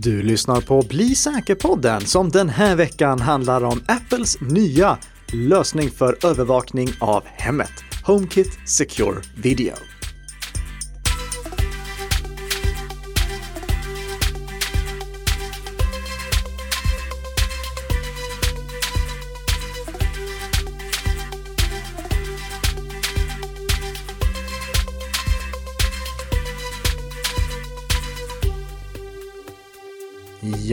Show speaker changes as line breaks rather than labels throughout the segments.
Du lyssnar på Bli säker-podden som den här veckan handlar om Apples nya lösning för övervakning av hemmet. HomeKit Secure Video.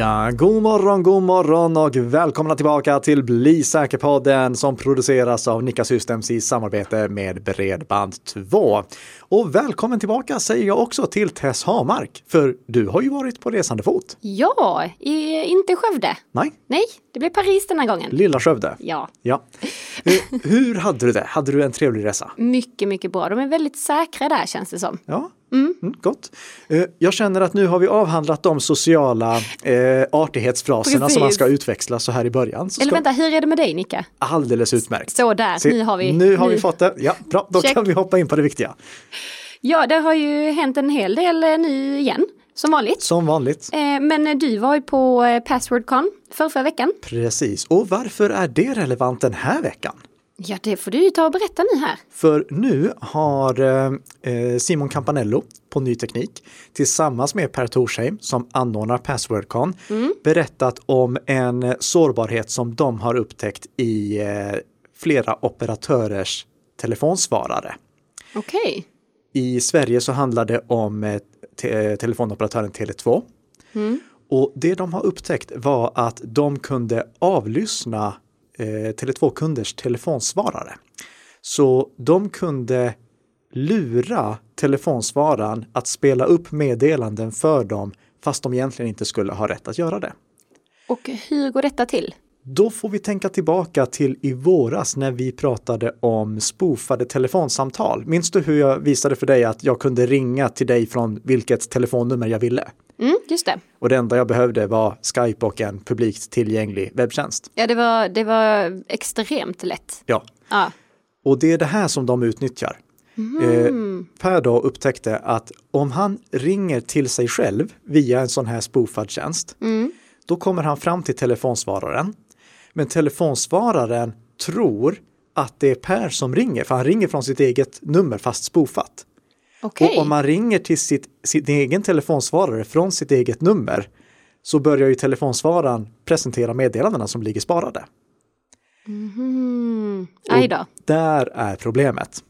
Ja, god morgon, god morgon och välkomna tillbaka till Bli säker-podden som produceras av Nika Systems i samarbete med Bredband2. Och välkommen tillbaka säger jag också till Tess Hamark, för du har ju varit på resande fot.
Ja, i, inte Skövde.
Nej,
Nej, det blev Paris den här gången.
lilla Skövde.
Ja,
Ja. Eh, Hur hade du det? Hade du en trevlig resa?
mycket, mycket bra. De är väldigt säkra där känns det som.
Ja, mm, gott. Eh, Jag känner att nu har vi avhandlat de sociala eh, artighetsfraserna som man
Precis.
ska utväxla så här i början. Så
Eller
ska...
vänta, hur är det med dig Nika?
Alldeles utmärkt.
Så där,
Se,
nu har vi.
Nu har vi fått det. Ja, bra. Då
Check.
kan vi hoppa in på det viktiga.
Ja, det har ju hänt en hel del eh, nu igen, som vanligt.
Som vanligt.
Eh, Men du var ju på Passwordcon för förra veckan.
Precis. Och varför är det relevant den här veckan?
Ja, det får du ju ta och berätta nu här.
För nu har eh, Simon Campanello på Ny Teknik tillsammans med Per Torsheim som anordnar Passwordcon berättat om en sårbarhet som de har upptäckt i eh, flera operatörers telefonsvarare.
Okej.
I Sverige så handlar det om eh, te telefonoperatören Tele2. Och det de har upptäckt var att de kunde avlyssna eh, Tele2-kunders telefonsvarare. Så de kunde lura telefonsvararen att spela upp meddelanden för dem fast de egentligen inte skulle ha rätt att göra det.
Och hur går detta till?
Då får vi tänka tillbaka till i våras när vi pratade om spoofade telefonsamtal. Minns du hur jag visade för dig att jag kunde ringa till dig från vilket telefonnummer jag ville?
Mm, just det.
Och det enda jag behövde var Skype och en publikt tillgänglig webbtjänst.
Ja, det var, det var extremt lätt.
Ja,
Ja.
och det är det här som de utnyttjar. Eh, per då upptäckte att om han ringer till sig själv via en sån här spoofad tjänst, då kommer han fram till telefonsvararen. Men telefonsvararen tror att det är Per som ringer, för han ringer från sitt eget nummer fast spoofat.
Okej.
Och om man ringer till sitt, sin egen telefonsvarare från sitt eget nummer så börjar ju telefonsvararen presentera meddelandena som ligger sparade.
Mm. Aj då.
Där är problemet.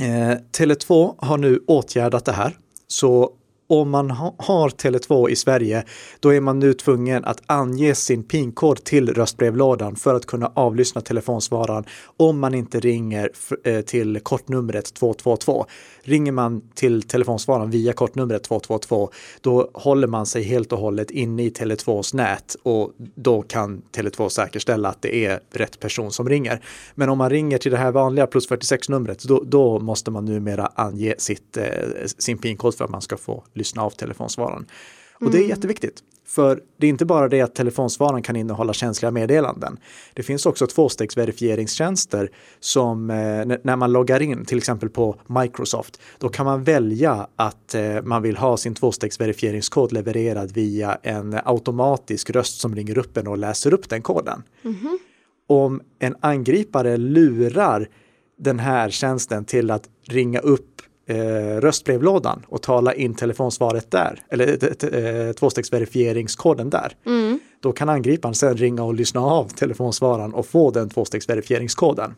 Eh, Tele2 har nu åtgärdat det här. Så om man har Tele2 i Sverige, då är man nu tvungen att ange sin PIN-kod till röstbrevlådan för att kunna avlyssna telefonsvararen om man inte ringer eh, till kortnumret 222. Ringer man till telefonsvararen via kortnumret 222, då håller man sig helt och hållet inne i Tele2s nät och då kan Tele2 säkerställa att det är rätt person som ringer. Men om man ringer till det här vanliga plus 46-numret, då, då måste man numera ange sitt, eh, sin PIN-kod för att man ska få lyssna av telefonsvararen. Och det är jätteviktigt. För det är inte bara det att telefonsvararen kan innehålla känsliga meddelanden. Det finns också tvåstegsverifieringstjänster som eh, när man loggar in till exempel på Microsoft, då kan man välja att eh, man vill ha sin tvåstegsverifieringskod levererad via en automatisk röst som ringer upp en och läser upp den koden. Om en angripare lurar den här tjänsten till att ringa upp eh, röstbrevlådan och tala in telefonsvaret där, eller eh, tvåstegsverifieringskoden där. Då kan angriparen sen ringa och lyssna av telefonsvararen och få den tvåstegsverifieringskoden.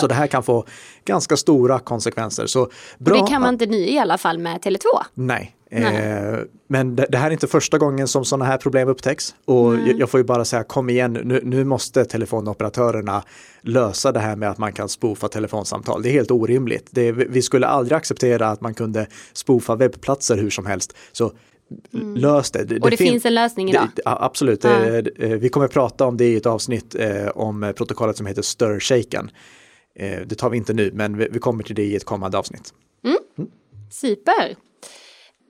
Så det här kan få ganska stora konsekvenser. Så bra,
Och det kan man inte nu i alla fall med Tele2.
Nej,
Nej.
Eh, men det, det här är inte första gången som sådana här problem upptäcks. Och jag, jag får ju bara säga, kom igen, nu, nu måste telefonoperatörerna lösa det här med att man kan spoofa telefonsamtal. Det är helt orimligt. Det, vi skulle aldrig acceptera att man kunde spoofa webbplatser hur som helst. Så lös det.
Och det
fin-
finns en lösning idag.
det, absolut,
Ja.
Eh, vi kommer prata om det i ett avsnitt eh, om protokollet som heter Stir Shaken. Eh, det tar vi inte nu, men vi, kommer till det i ett kommande avsnitt.
Super.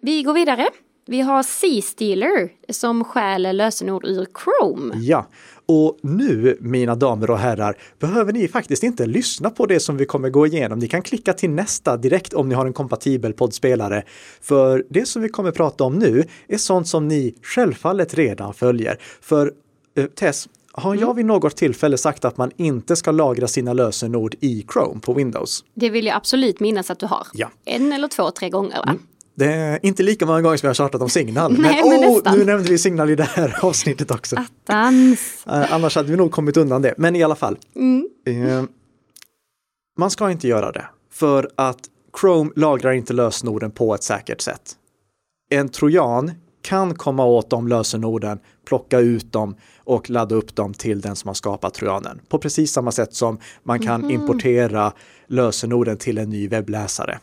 Vi går vidare. Vi har C-Stealer som stjäl lösenord ur Chrome.
Ja, och nu mina damer och herrar behöver ni faktiskt inte lyssna på det som vi kommer gå igenom. Ni kan klicka till nästa direkt om ni har en kompatibel poddspelare. För det som vi kommer prata om nu är sånt som ni självfallet redan följer. För eh, Tess, har jag vid något tillfälle sagt att man inte ska lagra sina lösenord i Chrome på Windows?
Det vill jag absolut minnas att du har.
Ja.
En eller två, tre gånger va?
Det är inte lika många gånger som jag har tjatat om Signal.
Nej,
men
men
oh, nu nämnde vi Signal i det här avsnittet också.
Attans.
Eh, annars hade vi nog kommit undan det. Men i alla fall.
Mm.
Eh, man ska inte göra det. För att Chrome lagrar inte lösenorden på ett säkert sätt. En trojan kan komma åt de lösenorden, plocka ut dem och ladda upp dem till den som har skapat trojanen. På precis samma sätt som man kan importera lösenorden till en ny webbläsare.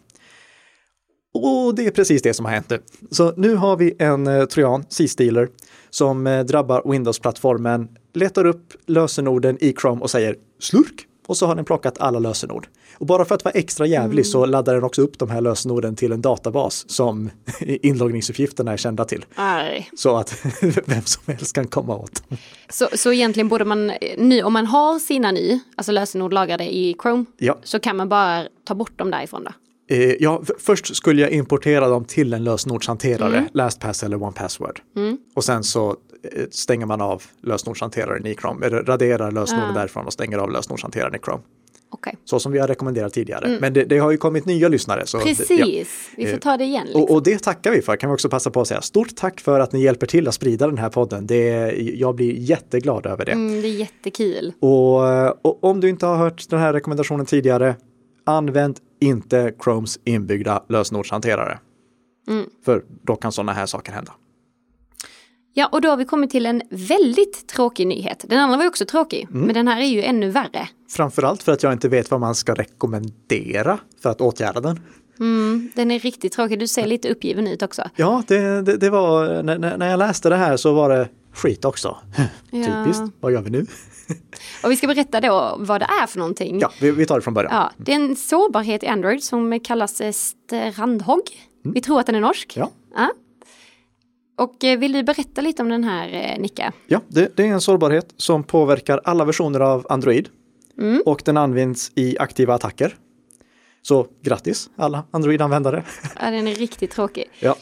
Och det är precis det som har hänt nu. Så nu har vi en eh, trojan, C-Stealer, som eh, drabbar Windows-plattformen, letar upp lösenorden i Chrome och säger slurk och så har den plockat alla lösenord. Och bara för att vara extra jävlig så laddar den också upp de här lösenorden till en databas som inloggningsuppgifterna är kända till.
Aj.
Så att vem som helst kan komma åt.
Så, så egentligen borde man nu, om man har sina ny, alltså lösenord lagrade i Chrome,
Ja,
så kan man bara ta bort dem därifrån då.
eh, ja först skulle jag importera dem till en lösenordshanterare, LastPass eller OnePassword. Och sen så stänger man av lösenordshanteraren i Chrome, eller raderar lösenorden därifrån och stänger av lösenordshanteraren i Chrome.
Okej.
Så som vi har rekommenderat tidigare. Men det, det har ju kommit nya lyssnare. Så det- ja.
Precis, vi får
Eh,
ta det igen. Liksom.
Och, och det tackar vi för, kan vi också passa på att säga. Stort tack för att ni hjälper till att sprida den här podden. Det, jag blir jätteglad över det.
Mm, det är jättekul.
Och, och om du inte har hört den här rekommendationen tidigare, använd inte Chromes inbyggda lösenordshanterare.
Mm.
För då kan sådana här saker hända.
Ja, och då har vi kommit till en väldigt tråkig nyhet. Den andra var också tråkig,
Mm.
men den här är ju ännu värre.
Framförallt för att jag inte vet vad man ska rekommendera för att åtgärda den.
Mm, den är riktigt tråkig, du ser lite uppgiven ut också.
Ja, det, det, det var, när, när jag läste det här så var det skit också. Typiskt, vad gör vi nu?
Och vi ska berätta då vad det är för någonting.
Ja, vi, vi tar det från början.
Ja, det är en sårbarhet i Android som kallas eh, strandhogg. Vi tror att den är norsk.
Mm. Ja.
Och eh, vill du berätta lite om den här, eh, Nicka?
Ja, det, det är en sårbarhet som påverkar alla versioner av Android och den används i aktiva attacker. Så grattis alla Android-användare.
Ja, den är riktigt tråkig.
ja.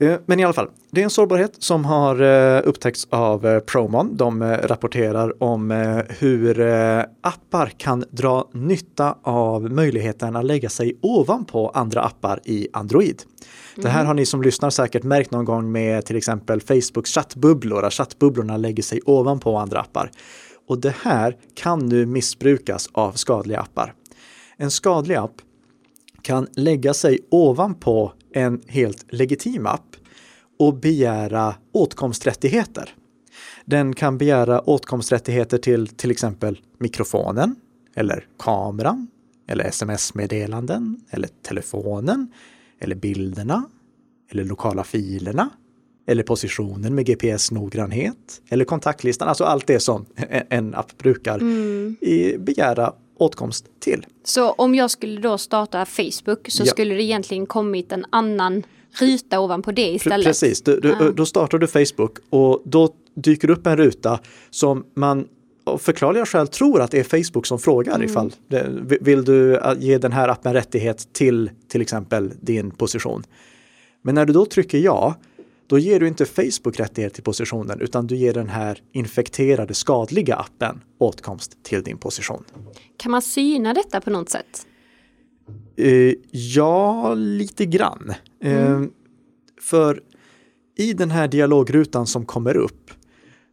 Eh, Men i alla fall, det är en sårbarhet som har eh, upptäckts av eh, Promon. De rapporterar om hur appar kan dra nytta av möjligheten att lägga sig ovanpå andra appar i Android. Det här har ni som lyssnar säkert märkt någon gång med till exempel Facebooks chattbubblor, att chattbubblorna lägger sig ovanpå andra appar. Och det här kan nu missbrukas av skadliga appar. En skadlig app kan lägga sig ovanpå en helt legitim app och begära åtkomsträttigheter. Den kan begära åtkomsträttigheter till till exempel mikrofonen eller kameran eller sms-meddelanden eller telefonen eller bilderna eller lokala filerna eller positionen med GPS-noggrannhet eller kontaktlistan, alltså allt det som en app brukar i- begära åtkomst till.
Så om jag skulle då starta Facebook så
Ja.
skulle det egentligen kommit en annan ruta ovanpå det istället?
Precis, du, du, då startar du Facebook och då dyker upp en ruta som man av förklarliga skäl tror att det är Facebook som frågar ifall det, vi- vill du äh, ge den här appen rättighet till till exempel din position. Men när du då trycker ja, då ger du inte Facebook rättighet till positionen utan du ger den här infekterade skadliga appen åtkomst till din position.
Kan man syna detta på något sätt?
Eh, ja, lite grann. Eh, för i den här dialogrutan som kommer upp,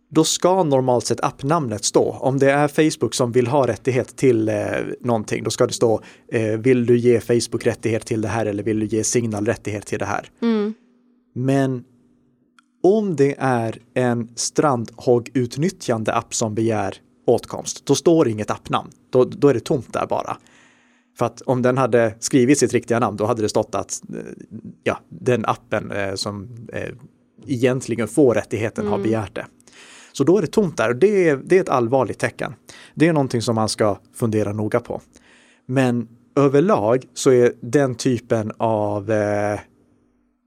då ska normalt sett appnamnet stå. Om det är Facebook som vill ha rättighet till eh, någonting, då ska det stå eh, vill du ge Facebook rättighet till det här eller vill du ge Signal rättighet till det här. Men om det är en strandhogg-utnyttjande app som begär åtkomst, då står inget appnamn. Då, då är det tomt där bara. För att om den hade skrivit sitt riktiga namn, då hade det stått att eh, ja, den appen eh, som eh, egentligen får rättigheten har begärt det. Så då är det tomt där och det är, det är ett allvarligt tecken. Det är någonting som man ska fundera noga på. Men överlag så är den typen av eh,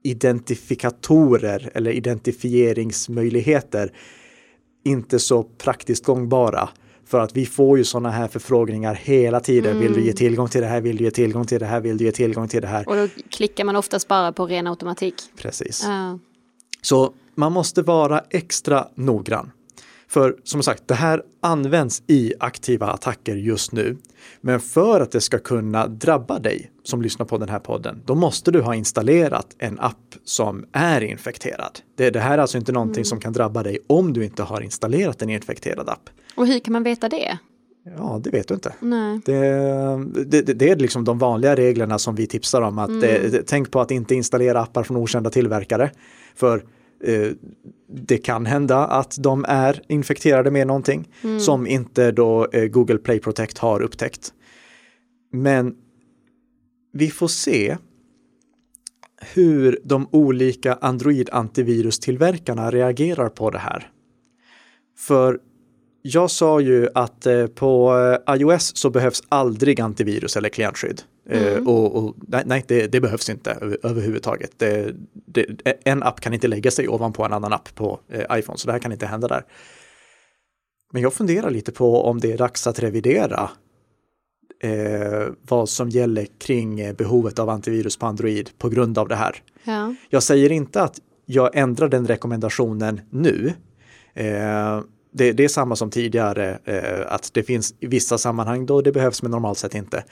identifikatorer eller identifieringsmöjligheter inte så praktiskt gångbara. För att vi får ju sådana här förfrågningar hela tiden. Mm. Vill du ge tillgång till det här? Vill du ge tillgång till det här? Vill du ge tillgång till det här?
Och då klickar man oftast bara på ren automatik.
Precis. Uh. Så man måste vara extra noggrann. För som sagt, det här används i aktiva attacker just nu. Men för att det ska kunna drabba dig som lyssnar på den här podden, då måste du ha installerat en app som är infekterad. Det, det här är alltså inte någonting mm. som kan drabba dig om du inte har installerat en infekterad app.
Och hur kan man veta det?
Ja, det vet du inte. Det, det, det, är liksom de vanliga reglerna som vi tipsar om. Att mm. tänk på att inte installera appar från okända tillverkare. För det kan hända att de är infekterade med någonting mm. som inte då eh, Google Play Protect har upptäckt. Men vi får se hur de olika Android antivirustillverkarna reagerar på det här. För jag sa ju att eh, på iOS så behövs aldrig antivirus eller klientskydd. Eh, mm. Och, och, nej, det, det, behövs inte överhuvudtaget. Det, det, en app kan inte lägga sig ovanpå en annan app på eh, iPhone, så det här kan inte hända där. Men jag funderar lite på om det är dags att revidera eh, vad som gäller kring eh, behovet av antivirus på Android på grund av det här. Ja. Jag säger inte att jag ändrar den rekommendationen nu. Eh, det, det, är samma som tidigare, eh, att det finns vissa sammanhang då det behövs, men normalt sett inte.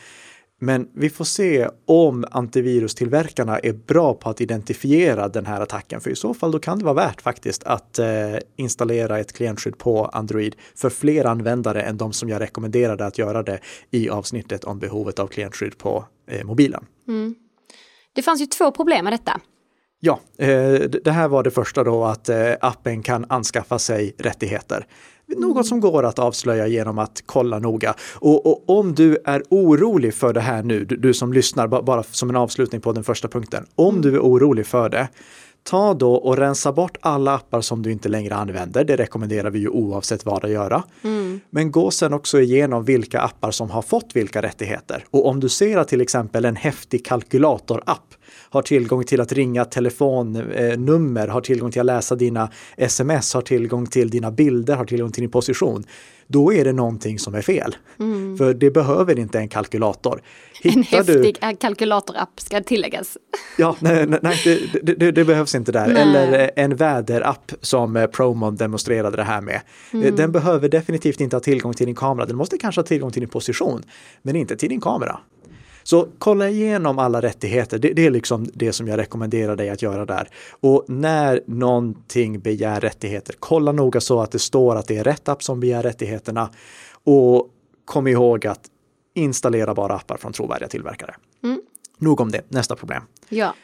Men vi får se om antivirustillverkarna är bra på att identifiera den här attacken, för i så fall då kan det vara värt faktiskt att eh, installera ett klientskydd på Android för fler användare än de som jag rekommenderade att göra det i avsnittet om behovet av klientskydd på eh, mobilen. Mm.
Det fanns ju två problem med detta.
Ja, eh, det här var det första då att eh, appen kan anskaffa sig rättigheter. Något som går att avslöja genom att kolla noga. Och, och om du är orolig för det här nu, du, du, som lyssnar, bara som en avslutning på den första punkten. Om mm. du är orolig för det, ta då och rensa bort alla appar som du inte längre använder. Det rekommenderar vi ju oavsett vad att göra. Mm. Men gå sen också igenom vilka appar som har fått vilka rättigheter. Och om du ser att till exempel en häftig kalkylator-app har tillgång till att ringa telefonnummer, har tillgång till att läsa dina sms, har tillgång till dina bilder, har tillgång till din position. Då är det någonting som är fel. Mm. För det behöver inte en kalkylator.
Hittar en häftig du... kalkylatorapp ska tilläggas.
Ja, nej, nej det, det, det, behövs inte där. Nej. Eller en väderapp som eh, Promon demonstrerade det här med. Mm. Den behöver definitivt inte ha tillgång till din kamera. Den måste kanske ha tillgång till din position, men inte till din kamera. Så kolla igenom alla rättigheter. Det, det, är liksom det som jag rekommenderar dig att göra där. Och när någonting begär rättigheter, kolla noga så att det står att det är rätt app som begär rättigheterna. Och kom ihåg att installera bara appar från trovärdiga tillverkare. Mm. Nog om det, nästa problem.
Ja.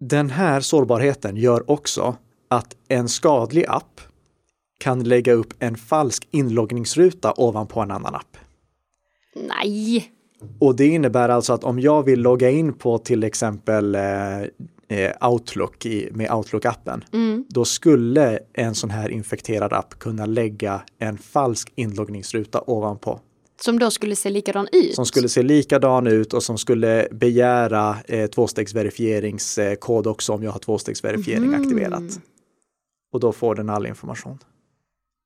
Den här sårbarheten gör också att en skadlig app kan lägga upp en falsk inloggningsruta ovanpå en annan app.
Nej!
Och det innebär alltså att om jag vill logga in på till exempel eh, eh Outlook i, med Outlook-appen, mm. då skulle en sån här infekterad app kunna lägga en falsk inloggningsruta ovanpå.
Som då skulle se likadan ut?
Som skulle se likadan ut och som skulle begära eh, tvåstegsverifieringskod också om jag har tvåstegsverifiering mm. aktiverat. Och då får den all information.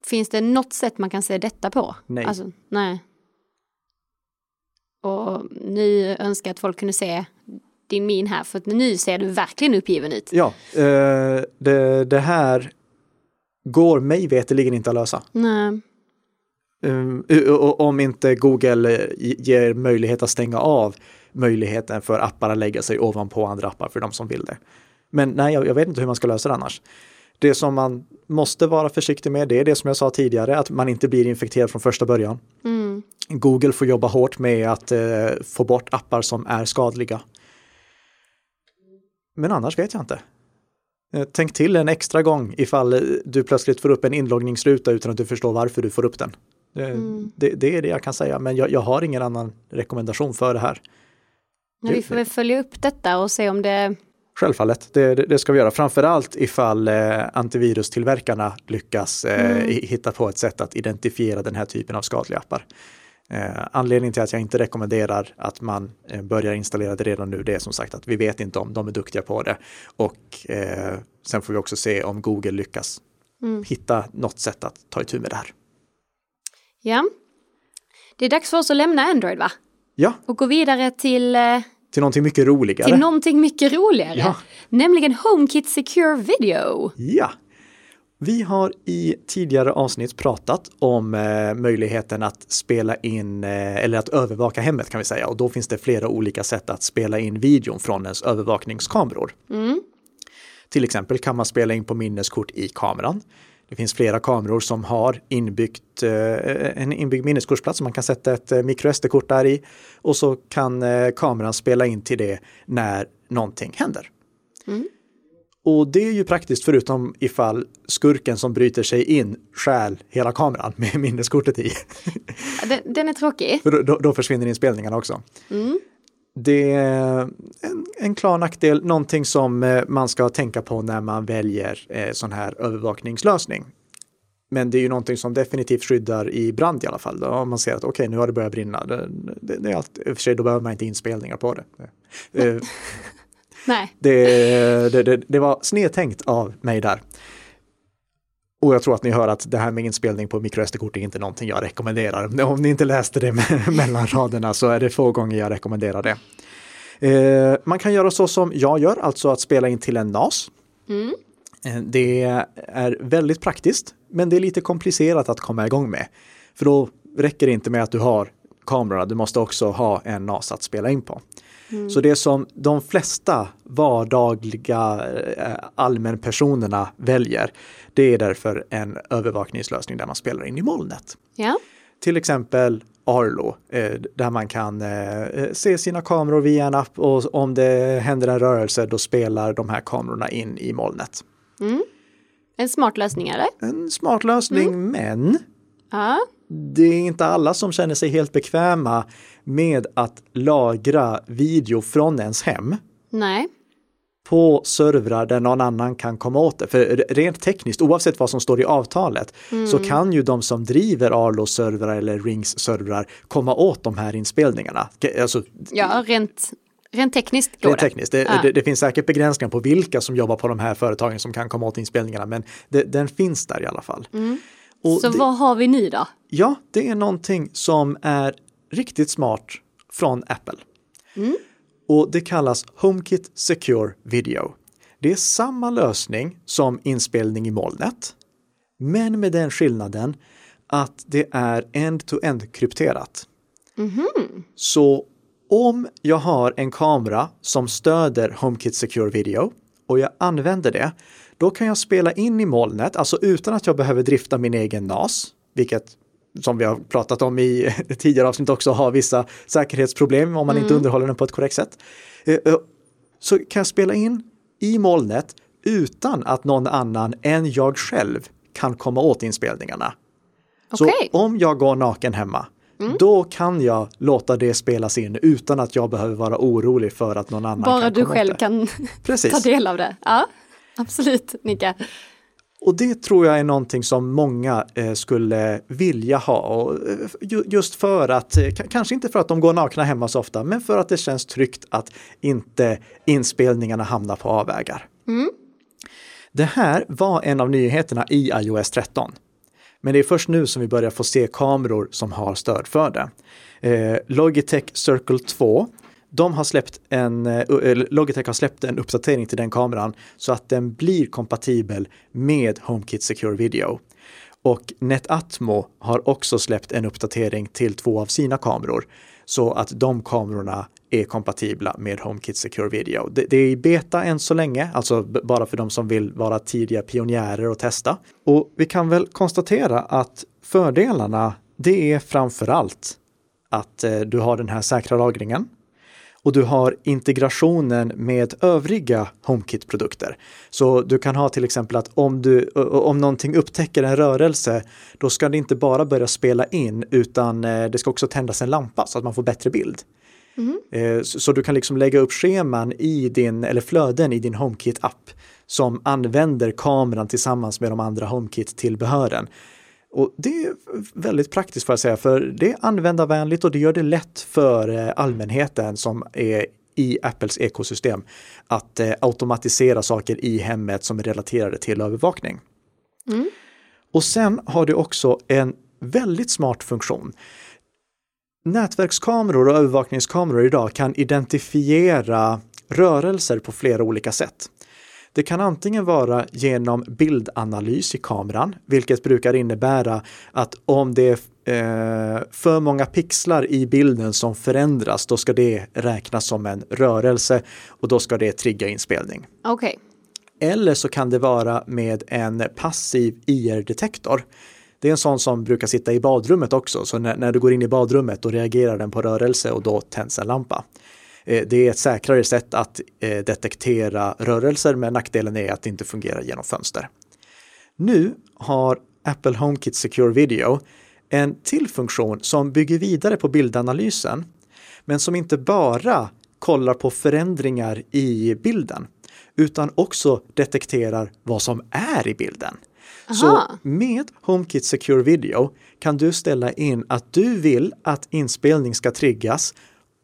Finns det något sätt man kan se detta på?
Nej.
Alltså, nej. Och nu önskar jag att folk kunde se din min här, för nu ser du verkligen uppgiven ut.
Ja, eh, det, det, här går mig veterligen inte att lösa.
Nej.
Um, om inte Google eh, ger möjlighet att stänga av möjligheten för appar att lägga sig ovanpå andra appar för de som vill det. Men nej, jag, jag vet inte hur man ska lösa det annars. Det som man måste vara försiktig med, det är det som jag sa tidigare, att man inte blir infekterad från första början. Mm. Google får jobba hårt med att eh, få bort appar som är skadliga. Men annars vet jag inte. Eh, tänk till en extra gång ifall du plötsligt får upp en inloggningsruta utan att du förstår varför du får upp den. Mm. Det, det, är det jag kan säga, men jag, jag, har ingen annan rekommendation för det här.
Men vi får väl följa upp detta och se om det
Självfallet, det, det, ska vi göra. Framförallt ifall eh, antivirustillverkarna lyckas eh, mm. hitta på ett sätt att identifiera den här typen av skadliga appar. Eh, anledningen till att jag inte rekommenderar att man eh, börjar installera det redan nu, det är som sagt att vi vet inte om de är duktiga på det. Och eh, sen får vi också se om Google lyckas
Mm.
hitta något sätt att ta itu med det här.
Ja. Det är dags för oss att lämna Android va?
Ja,
Och gå vidare till, eh,
till någonting mycket roligare.
till någonting mycket roligare.
Ja.
Nämligen HomeKit Secure Video.
Ja. Vi har i tidigare avsnitt pratat om eh, möjligheten att spela in eh, eller att övervaka hemmet kan vi säga och då finns det flera olika sätt att spela in videon från ens övervakningskameror.
Mm.
Till exempel kan man spela in på minneskort i kameran. Det finns flera kameror som har inbyggt, eh, en inbyggd minneskortsplats som man kan sätta ett eh, microSD-kort där i och så kan eh, kameran spela in till det när någonting händer.
Mm.
Och det är ju praktiskt förutom ifall skurken som bryter sig in stjäl hela kameran med minneskortet i.
Den, den är tråkig.
Då, då försvinner inspelningarna också.
Mm.
Det är en, en klar nackdel, någonting som eh, man ska tänka på när man väljer eh, sån här övervakningslösning. Men det är ju någonting som definitivt skyddar i brand i alla fall. Då, om man ser att okej, nu har det börjat brinna. Det, det, det är allt, i och för sig, då behöver man inte inspelningar på det. Eh,
Nej.
det, det, det, det var snedtänkt av mig där. Och jag tror att ni hör att det här med inspelning på microSD-kort är inte någonting jag rekommenderar. Om ni inte läste det mellan raderna så är det få gånger jag rekommenderar det. Eh, man kan göra så som jag gör, alltså att spela in till en NAS.
Mm.
Eh, Det är väldigt praktiskt, men det är lite komplicerat att komma igång med. För då räcker det inte med att du har kamerorna, du måste också ha en NAS att spela in på. Så det som de flesta vardagliga eh, allmänpersonerna väljer, det är därför en övervakningslösning där man spelar in i molnet.
Ja.
Till exempel Arlo, eh, där man kan eh, se sina kameror via en app och om det händer en rörelse då spelar de här kamerorna in i molnet.
En smart lösning eller?
En smart lösning, men
Ja.
Det är inte alla som känner sig helt bekväma med att lagra video från ens hem
Nej.
på servrar där någon annan kan komma åt det. För rent tekniskt, oavsett vad som står i avtalet, så kan ju de som driver Arlos servrar eller Rings servrar komma åt de här inspelningarna. Alltså,
Ja, rent, rent tekniskt går
rent
det.
tekniskt. Det,
Ja.
det, det finns säkert begränsningar på vilka som jobbar på de här företagen som kan komma åt inspelningarna, men det, den finns där i alla fall. Och
Mm. Så
det,
vad har vi nu då?
Ja, det är någonting som är riktigt smart från Apple. Och det kallas HomeKit Secure Video. Det är samma lösning som inspelning i molnet, men med den skillnaden att det är end-to-end krypterat. Så om jag har en kamera som stöder HomeKit Secure Video och jag använder det, då kan jag spela in i molnet, alltså utan att jag behöver drifta min egen NAS, vilket som vi har pratat om i tidigare avsnitt också har vissa säkerhetsproblem om man inte underhåller den på ett korrekt sätt. Eh, eh, Så kan jag spela in i molnet utan att någon annan än jag själv kan komma åt inspelningarna. Så
Okej.
om jag går naken hemma, då kan jag låta det spelas in utan att jag behöver vara orolig för att någon annan
Bara
kan
du själv kan
Precis.
ta del av det. Ja, absolut Nika.
Och det tror jag är någonting som många eh, skulle vilja ha. Eh, ju, just för att, eh, kanske inte för att de går nakna hemma så ofta, men för att det känns tryggt att inte inspelningarna hamnar på avvägar. Det här var en av nyheterna i iOS 13. Men det är först nu som vi börjar få se kameror som har stöd för det. Logitech Circle 2 de har släppt en, eh, eh, Logitech har släppt en uppdatering till den kameran så att den blir kompatibel med HomeKit Secure Video. Och Netatmo har också släppt en uppdatering till två av sina kameror så att de kamerorna är kompatibla med HomeKit Secure Video. Det, det är i beta än så länge, alltså bara för de som vill vara tidiga pionjärer och testa. Och vi kan väl konstatera att fördelarna, det är framför allt att eh, du har den här säkra lagringen och du har integrationen med övriga HomeKit-produkter. Så du kan ha till exempel att om, du, om någonting upptäcker en rörelse, då ska det inte bara börja spela in, utan eh, det ska också tändas en lampa så att man får bättre bild. Eh, Så så du kan liksom lägga upp scheman i din, eller flöden i din HomeKit-app som använder kameran tillsammans med de andra HomeKit-tillbehören. Och det är väldigt praktiskt får jag säga, för det är användarvänligt och det gör det lätt för eh, allmänheten som är i Apples ekosystem att eh, automatisera saker i hemmet som är relaterade till övervakning.
Mm.
Och sen har det också en väldigt smart funktion. Nätverkskameror och övervakningskameror idag kan identifiera rörelser på flera olika sätt. Det kan antingen vara genom bildanalys i kameran, vilket brukar innebära att om det är eh, för många pixlar i bilden som förändras, då ska det räknas som en rörelse och då ska det trigga inspelning.
Okej.
Eller så kan det vara med en passiv IR-detektor. Det är en sån som brukar sitta i badrummet också, så när, när, du går in i badrummet då reagerar den på rörelse och då tänds en lampa. Eh, det är ett säkrare sätt att eh, detektera rörelser, men nackdelen är att det inte fungerar genom fönster. Nu har Apple HomeKit Secure Video en till funktion som bygger vidare på bildanalysen, men som inte bara kollar på förändringar i bilden, utan också detekterar vad som är i bilden.
Aha.
Så med HomeKit Secure Video kan du ställa in att du vill att inspelning ska triggas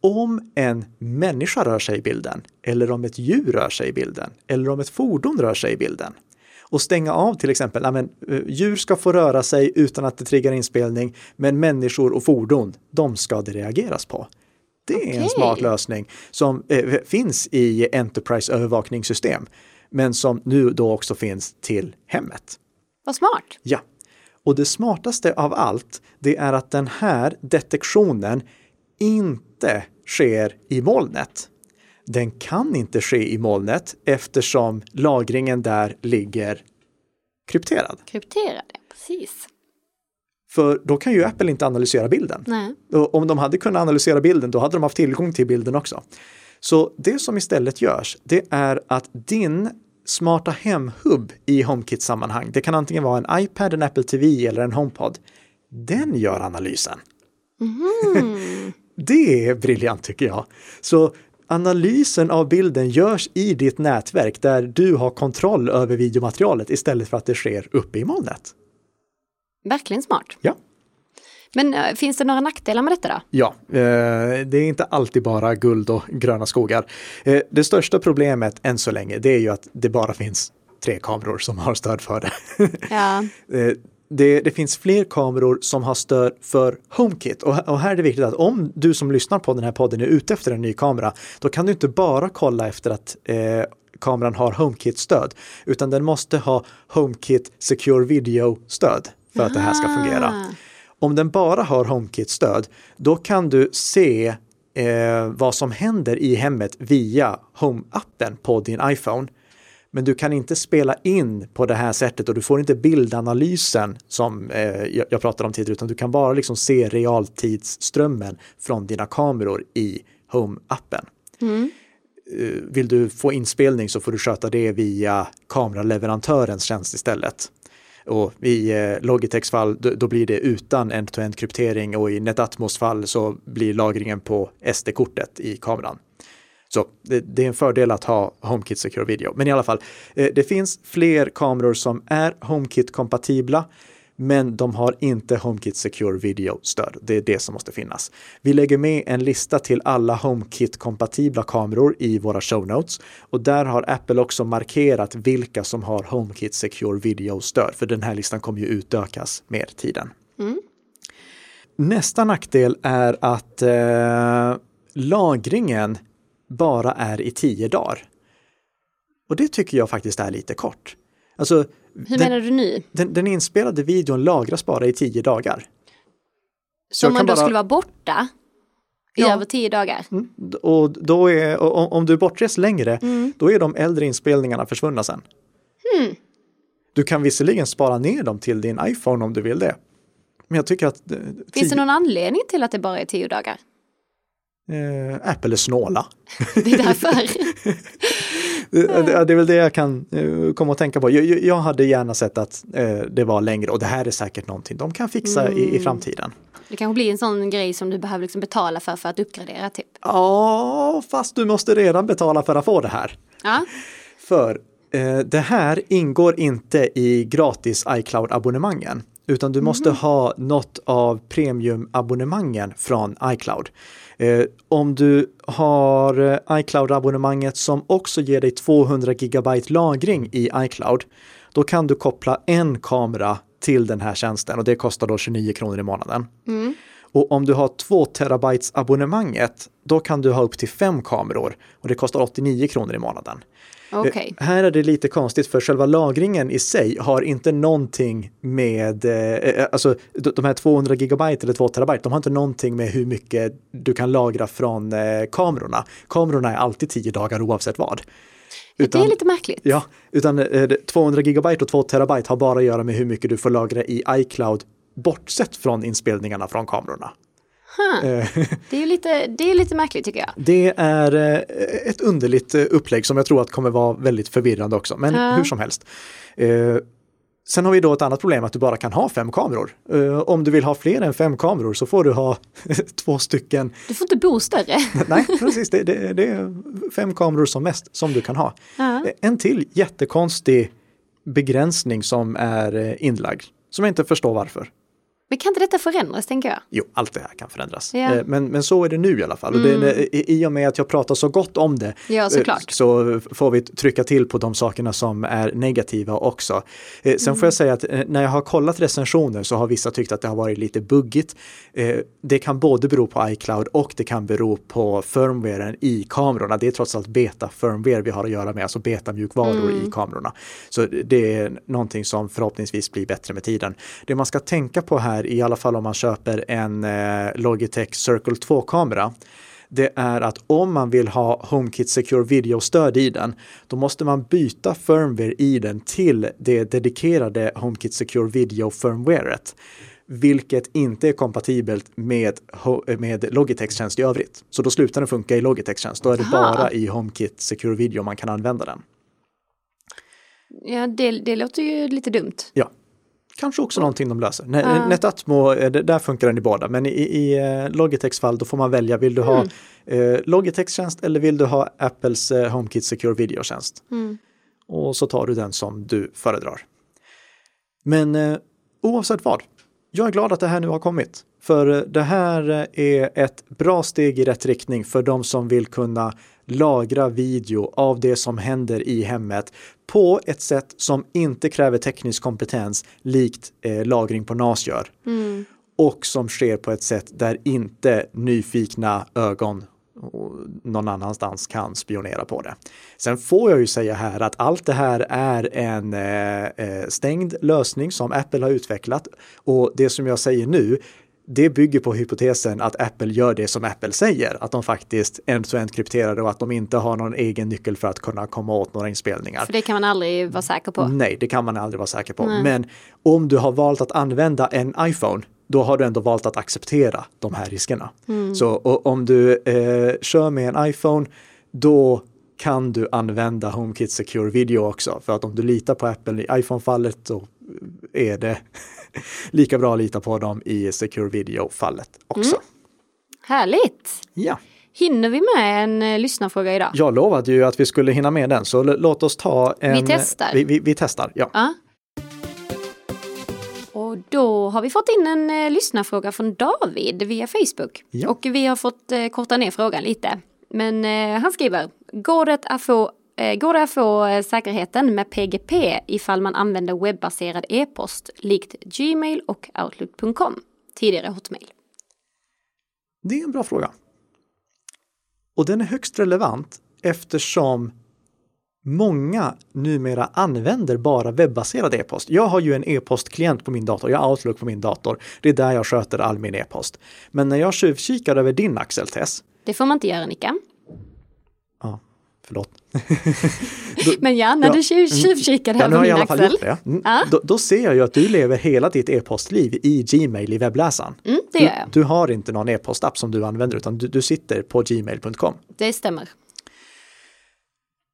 om en människa rör sig i bilden, eller om ett djur rör sig i bilden, eller om ett fordon rör sig i bilden. Och stänga av till exempel, ja, men, eh, djur ska få röra sig utan att det triggar inspelning, men människor och fordon, de ska det reageras på. Det är
Okej.
en smart lösning som eh, finns i Enterprise övervakningssystem, men som nu då också finns till hemmet.
Vad smart.
Ja, och det smartaste av allt, det är att den här detektionen inte sker i molnet. Den kan inte ske i molnet eftersom lagringen där ligger krypterad.
Krypterade, precis.
För då kan ju Apple inte analysera bilden.
Nej.
Och om de hade kunnat analysera bilden, då hade de haft tillgång till bilden också. Så det som istället görs, det är att din smarta hem-hubb i HomeKit-sammanhang, det kan antingen vara en iPad, en Apple TV eller en HomePod, den gör analysen.
Mhm.
Det är briljant tycker jag. Så analysen av bilden görs i ditt nätverk där du har kontroll över videomaterialet istället för att det sker uppe i molnet.
Verkligen smart.
Ja.
Men eh, finns det några nackdelar med detta då?
Ja, eh, det är inte alltid bara guld och gröna skogar. Eh, det största problemet än så länge, det är ju att det bara finns tre kameror som har stöd för det.
Ja.
Det, det finns fler kameror som har stöd för HomeKit och, och här är det viktigt att om du som lyssnar på den här podden är ute efter en ny kamera, då kan du inte bara kolla efter att eh, kameran har HomeKit-stöd, utan den måste ha HomeKit Secure Video-stöd för att det här ska fungera.
Ah.
Om den bara har HomeKit-stöd, då kan du se eh, vad som händer i hemmet via Home-appen på din iPhone. Men du kan inte spela in på det här sättet och du får inte bildanalysen som eh, jag, pratade om tidigare, utan du kan bara liksom se realtidsströmmen från dina kameror i Home-appen.
Mm.
Eh, vill du få inspelning så får du sköta det via kameraleverantörens tjänst istället. Och i eh, Logitechs fall då, då blir det utan end-to-end kryptering och i Netatmos fall så blir lagringen på SD-kortet i kameran. Så det, det är en fördel att ha HomeKit Secure Video. Men i alla fall, eh, det finns fler kameror som är HomeKit-kompatibla men de har inte HomeKit Secure Video-stöd. Det är det som måste finnas. Vi lägger med en lista till alla HomeKit-kompatibla kameror i våra show notes och där har Apple också markerat vilka som har HomeKit Secure Video-stöd, för den här listan kommer ju utökas med tiden.
Mm.
Nästa nackdel är att eh, lagringen bara är i tio dagar. Och det tycker jag faktiskt är lite kort. Alltså,
Hur
den,
menar du nu?
den, den inspelade videon lagras bara i tio dagar.
Så om man då
bara-
skulle vara borta i
Ja.
över tio dagar?
Mm, Och då är, och om- du är bortrest längre,
Mm.
då är de äldre inspelningarna försvunna sen.
Hmm.
Du kan visserligen spara ner dem till din iPhone om du vill det. Men jag tycker att eh,
Finns det någon anledning till att det bara är tio dagar?
Eh, Apple är snåla.
Det är därför.
Det, det, är väl det jag kan eh, komma att tänka på. Jag, jag- hade gärna sett att eh, det var längre och det här är säkert någonting de kan fixa i, i
Mm.
framtiden.
Det kanske blir en sån grej som du behöver liksom betala för för att uppgradera typ.
Ja, fast du måste redan betala för att få det här.
Ja,
För eh, det här ingår inte i gratis iCloud-abonnemangen, utan du måste ha något av premiumabonnemangen från iCloud. Eh, om du har eh, iCloud-abonnemanget som också ger dig 200 gigabyte lagring i iCloud, då kan du koppla en kamera till den här tjänsten och det kostar då 29 kronor i månaden. Mm. Och om du har 2 terabytes abonnemanget, då kan du ha upp till fem kameror och det kostar 89 kronor i månaden. Eh, Här är det lite konstigt för själva lagringen i sig har inte någonting med, eh, alltså de här 200 gigabyte eller 2 terabyte, de har inte någonting med hur mycket du kan lagra från eh, kamerorna. Kamerorna är alltid 10 dagar oavsett vad.
det är lite märkligt.
Ja, utan eh, det- 200 gigabyte och 2 terabyte har bara att göra med hur mycket du får lagra i iCloud bortsett från inspelningarna från kamerorna. Eh,
Det är ju lite, det är lite märkligt tycker jag.
Det är eh, ett underligt eh, upplägg som jag tror att kommer vara väldigt förvirrande också, men
Ja.
hur som helst. Sen har vi då ett annat problem att du bara kan ha fem kameror. Om du vill ha fler än fem kameror så får du ha två stycken.
Du får inte bo större.
Nej, precis, det, det, det är fem kameror som mest som du kan ha. Eh, En till jättekonstig begränsning som är inlagd, som jag inte förstår varför.
Men kan inte detta förändras tänker jag?
Jo, allt det här kan förändras.
Mm.
Eh, Men, men så är det nu i alla fall. Och det, i, och med att jag pratar så gott om det
Ja,
eh, så får vi trycka till på de sakerna som är negativa också. Eh, Sen
Mm.
får jag säga att eh, när jag har kollat recensioner så har vissa tyckt att det har varit lite buggigt. Det kan både bero på iCloud och det kan bero på firmwaren i kamerorna. Det är trots allt beta firmware vi har att göra med, alltså beta mjukvaror
Mm.
i kamerorna. Så det är någonting som förhoppningsvis blir bättre med tiden. Det man ska tänka på här, i alla fall om man köper en eh, Logitech Circle 2-kamera, det är att om man vill ha HomeKit Secure Video-stöd i den, då måste man byta firmware i den till det dedikerade HomeKit Secure Video-firmwaret. Vilket inte är kompatibelt med, med Logitechs tjänst i övrigt. Så då slutar den funka i Logitechs tjänst. Då är det
Aha.
bara i HomeKit Secure Video man kan använda den.
Ja, det, det låter ju lite dumt.
Ja, kanske också någonting de löser. Ne-. Netatmo, eh, där funkar den i båda, men i, i eh, Logitechs fall då får man välja, vill du ha
Mm.
eh, Logitechs tjänst eller vill du ha Apples eh, HomeKit Secure Video-tjänst?
Mm.
Och så tar du den som du föredrar. Men eh, oavsett vad, jag är glad att det här nu har kommit. För det här är ett bra steg i rätt riktning för de som vill kunna lagra video av det som händer i hemmet på ett sätt som inte kräver teknisk kompetens likt eh, lagring på NAS gör.
Mm.
Och som sker på ett sätt där inte nyfikna ögon någon annanstans kan spionera på det. Sen får jag ju säga här att allt det här är en eh, eh, stängd lösning som Apple har utvecklat och det som jag säger nu det bygger på hypotesen att Apple gör det som Apple säger, att de faktiskt end-to-end krypterar och att de inte har någon egen nyckel för att kunna komma åt några inspelningar.
För det kan man aldrig vara säker på.
Nej, det kan man aldrig vara säker på.
Nej.
Men om du har valt att använda en iPhone, då har du ändå valt att acceptera de här riskerna.
Mm.
Så om du eh, kör med en iPhone, då kan du använda HomeKit Secure Video också. För att om du litar på Apple i iPhone-fallet så är det lika bra att lita på dem i Secure Video-fallet också.
Mm. Härligt!
Ja,
Hinner vi med en eh, lyssnarfråga idag?
jag lovade ju att vi skulle hinna med den, så låt oss ta en...
Vi testar.
Vi, vi, vi testar, ja.
Ja. Och då har vi fått in en eh, lyssnarfråga från David via Facebook.
Ja.
Och vi har fått eh, korta ner frågan lite. Men eh, han skriver, går det att få, eh, går det att få eh, säkerheten med PGP ifall man använder webbaserad e-post likt Gmail och Outlook.com, tidigare Hotmail?
Det är en bra fråga. Och den är högst relevant eftersom många numera använder bara webbaserad e-post. Jag har ju en e-postklient på min dator, jag har Outlook på min dator. Det är där jag sköter all min e-post. Men när jag tjuvkikar över din Axel Tess,
Det får man inte göra Nicka.
Förlåt.
Men ja, när du tjuv- tjuvkikade
Ja,
här på min
alla fall
Axel.
gjort det. Mm.
Ja.
Då, då ser jag ju att du lever hela ditt e-postliv i Gmail i webbläsaren.
Mm, det
Du,
gör jag.
du har inte någon e-postapp som du använder utan du, du sitter på gmail.com.
Det stämmer.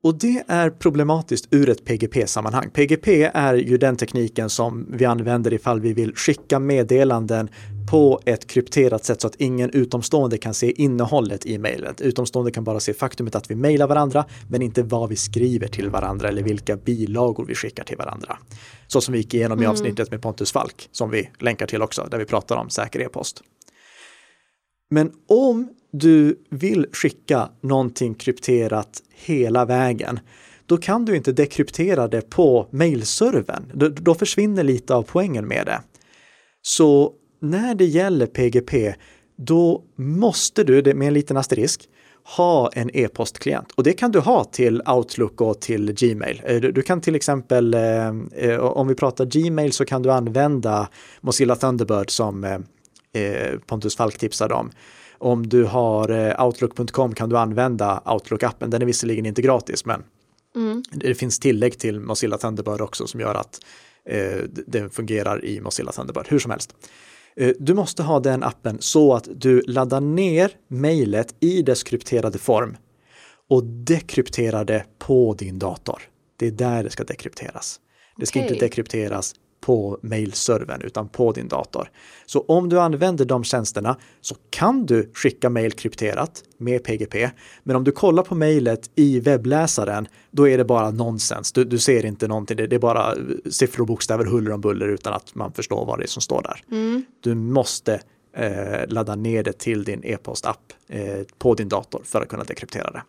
Och det är problematiskt ur ett PGP-sammanhang. PGP är ju den tekniken som vi använder ifall vi vill skicka meddelanden på ett krypterat sätt så att ingen utomstående kan se innehållet i mejlet. Utomstående kan bara se faktumet att vi mejlar varandra, men inte vad vi skriver till varandra eller vilka bilagor vi skickar till varandra. Så som vi gick igenom i mm. avsnittet med Pontus Falk, som vi länkar till också, där vi pratar om säker e-post. Men om du vill skicka någonting krypterat hela vägen, då kan du inte dekryptera det på mailservern. Då, då försvinner lite av poängen med det. Så när det gäller PGP, då måste du, med en liten asterisk, ha en e-postklient. Och det kan du ha till Outlook och till Gmail. Eh, du kan till exempel, eh, eh om vi pratar Gmail så kan du använda Mozilla Thunderbird som eh, Pontus Falk tipsade om. Om du har Outlook.com kan du använda Outlook-appen. Den är visserligen inte gratis, men mm. det finns tillägg till Mozilla Thunderbird också som gör att den fungerar i Mozilla Thunderbird. Hur som helst. Eh, du måste ha den appen så att du laddar ner mejlet i dess krypterade form och dekrypterar det på din dator. Det är där det ska dekrypteras. Det ska okay. inte dekrypteras på mailservern utan på din dator. Så om du använder de tjänsterna så kan du skicka mail krypterat med PGP. Men om du kollar på mejlet i webbläsaren, då är det bara nonsens. Du, du ser inte någonting, det, det, är bara siffror och bokstäver huller om buller utan att man förstår vad det är som står där. Mm. Du måste eh, ladda ner det till din e-postapp eh, på din dator för att kunna dekryptera det.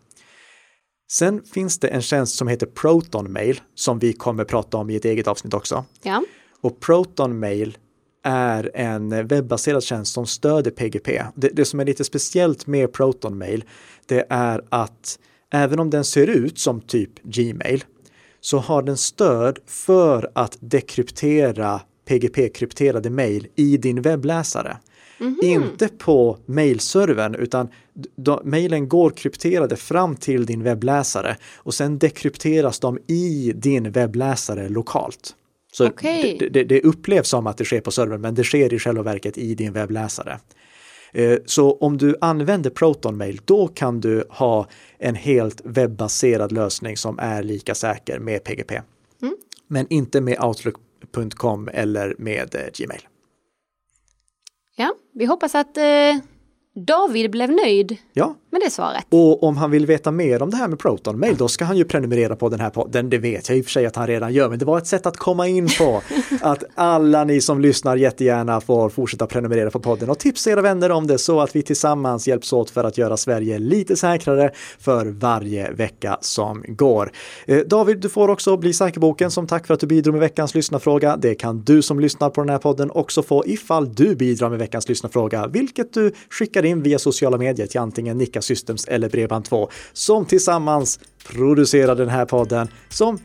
Sen finns det en tjänst som heter Proton Mail som vi kommer prata om i ett eget avsnitt också.
Ja.
Och Proton Mail är en webbaserad tjänst som stöder PGP. Det, det, som är lite speciellt med Proton Mail, det är att även om den ser ut som typ Gmail så har den stöd för att dekryptera PGP-krypterade mail i din webbläsare. Mm -hmm. Inte på mailservern utan mejlen går krypterade fram till din webbläsare och sen dekrypteras de i din webbläsare lokalt. Så okay. det, det, upplevs som att det sker på servern men det sker i själva verket i din webbläsare. Eh, så om du använder Proton Mail då kan du ha en helt webbaserad lösning som är lika säker med PGP. Mm. Men inte med Outlook.com eller med eh, Gmail.
Ja, vi hoppas att eh, David blev nöjd
ja.
Med det svaret.
Och om han vill veta mer om det här med Proton Mail, då ska han ju prenumerera på den här podden. Det vet jag i och för sig att han redan gör, men det var ett sätt att komma in på. att alla ni som lyssnar jättegärna får fortsätta prenumerera på podden och tipsa era vänner om det så att vi tillsammans hjälps åt för att göra Sverige lite säkrare för varje vecka som går. Eh, David, du får också bli säkerboken som tack för att du bidrar med veckans lyssnarfråga. Det kan du som lyssnar på den här podden också få ifall du bidrar med veckans lyssnarfråga, vilket du skickar in via sociala medier till antingen Nika Systems eller Bredband2 som tillsammans producerar den här podden som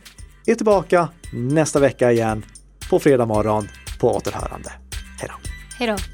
är tillbaka nästa vecka igen på fredag morgon på återhörande. Hej då!
Hej då!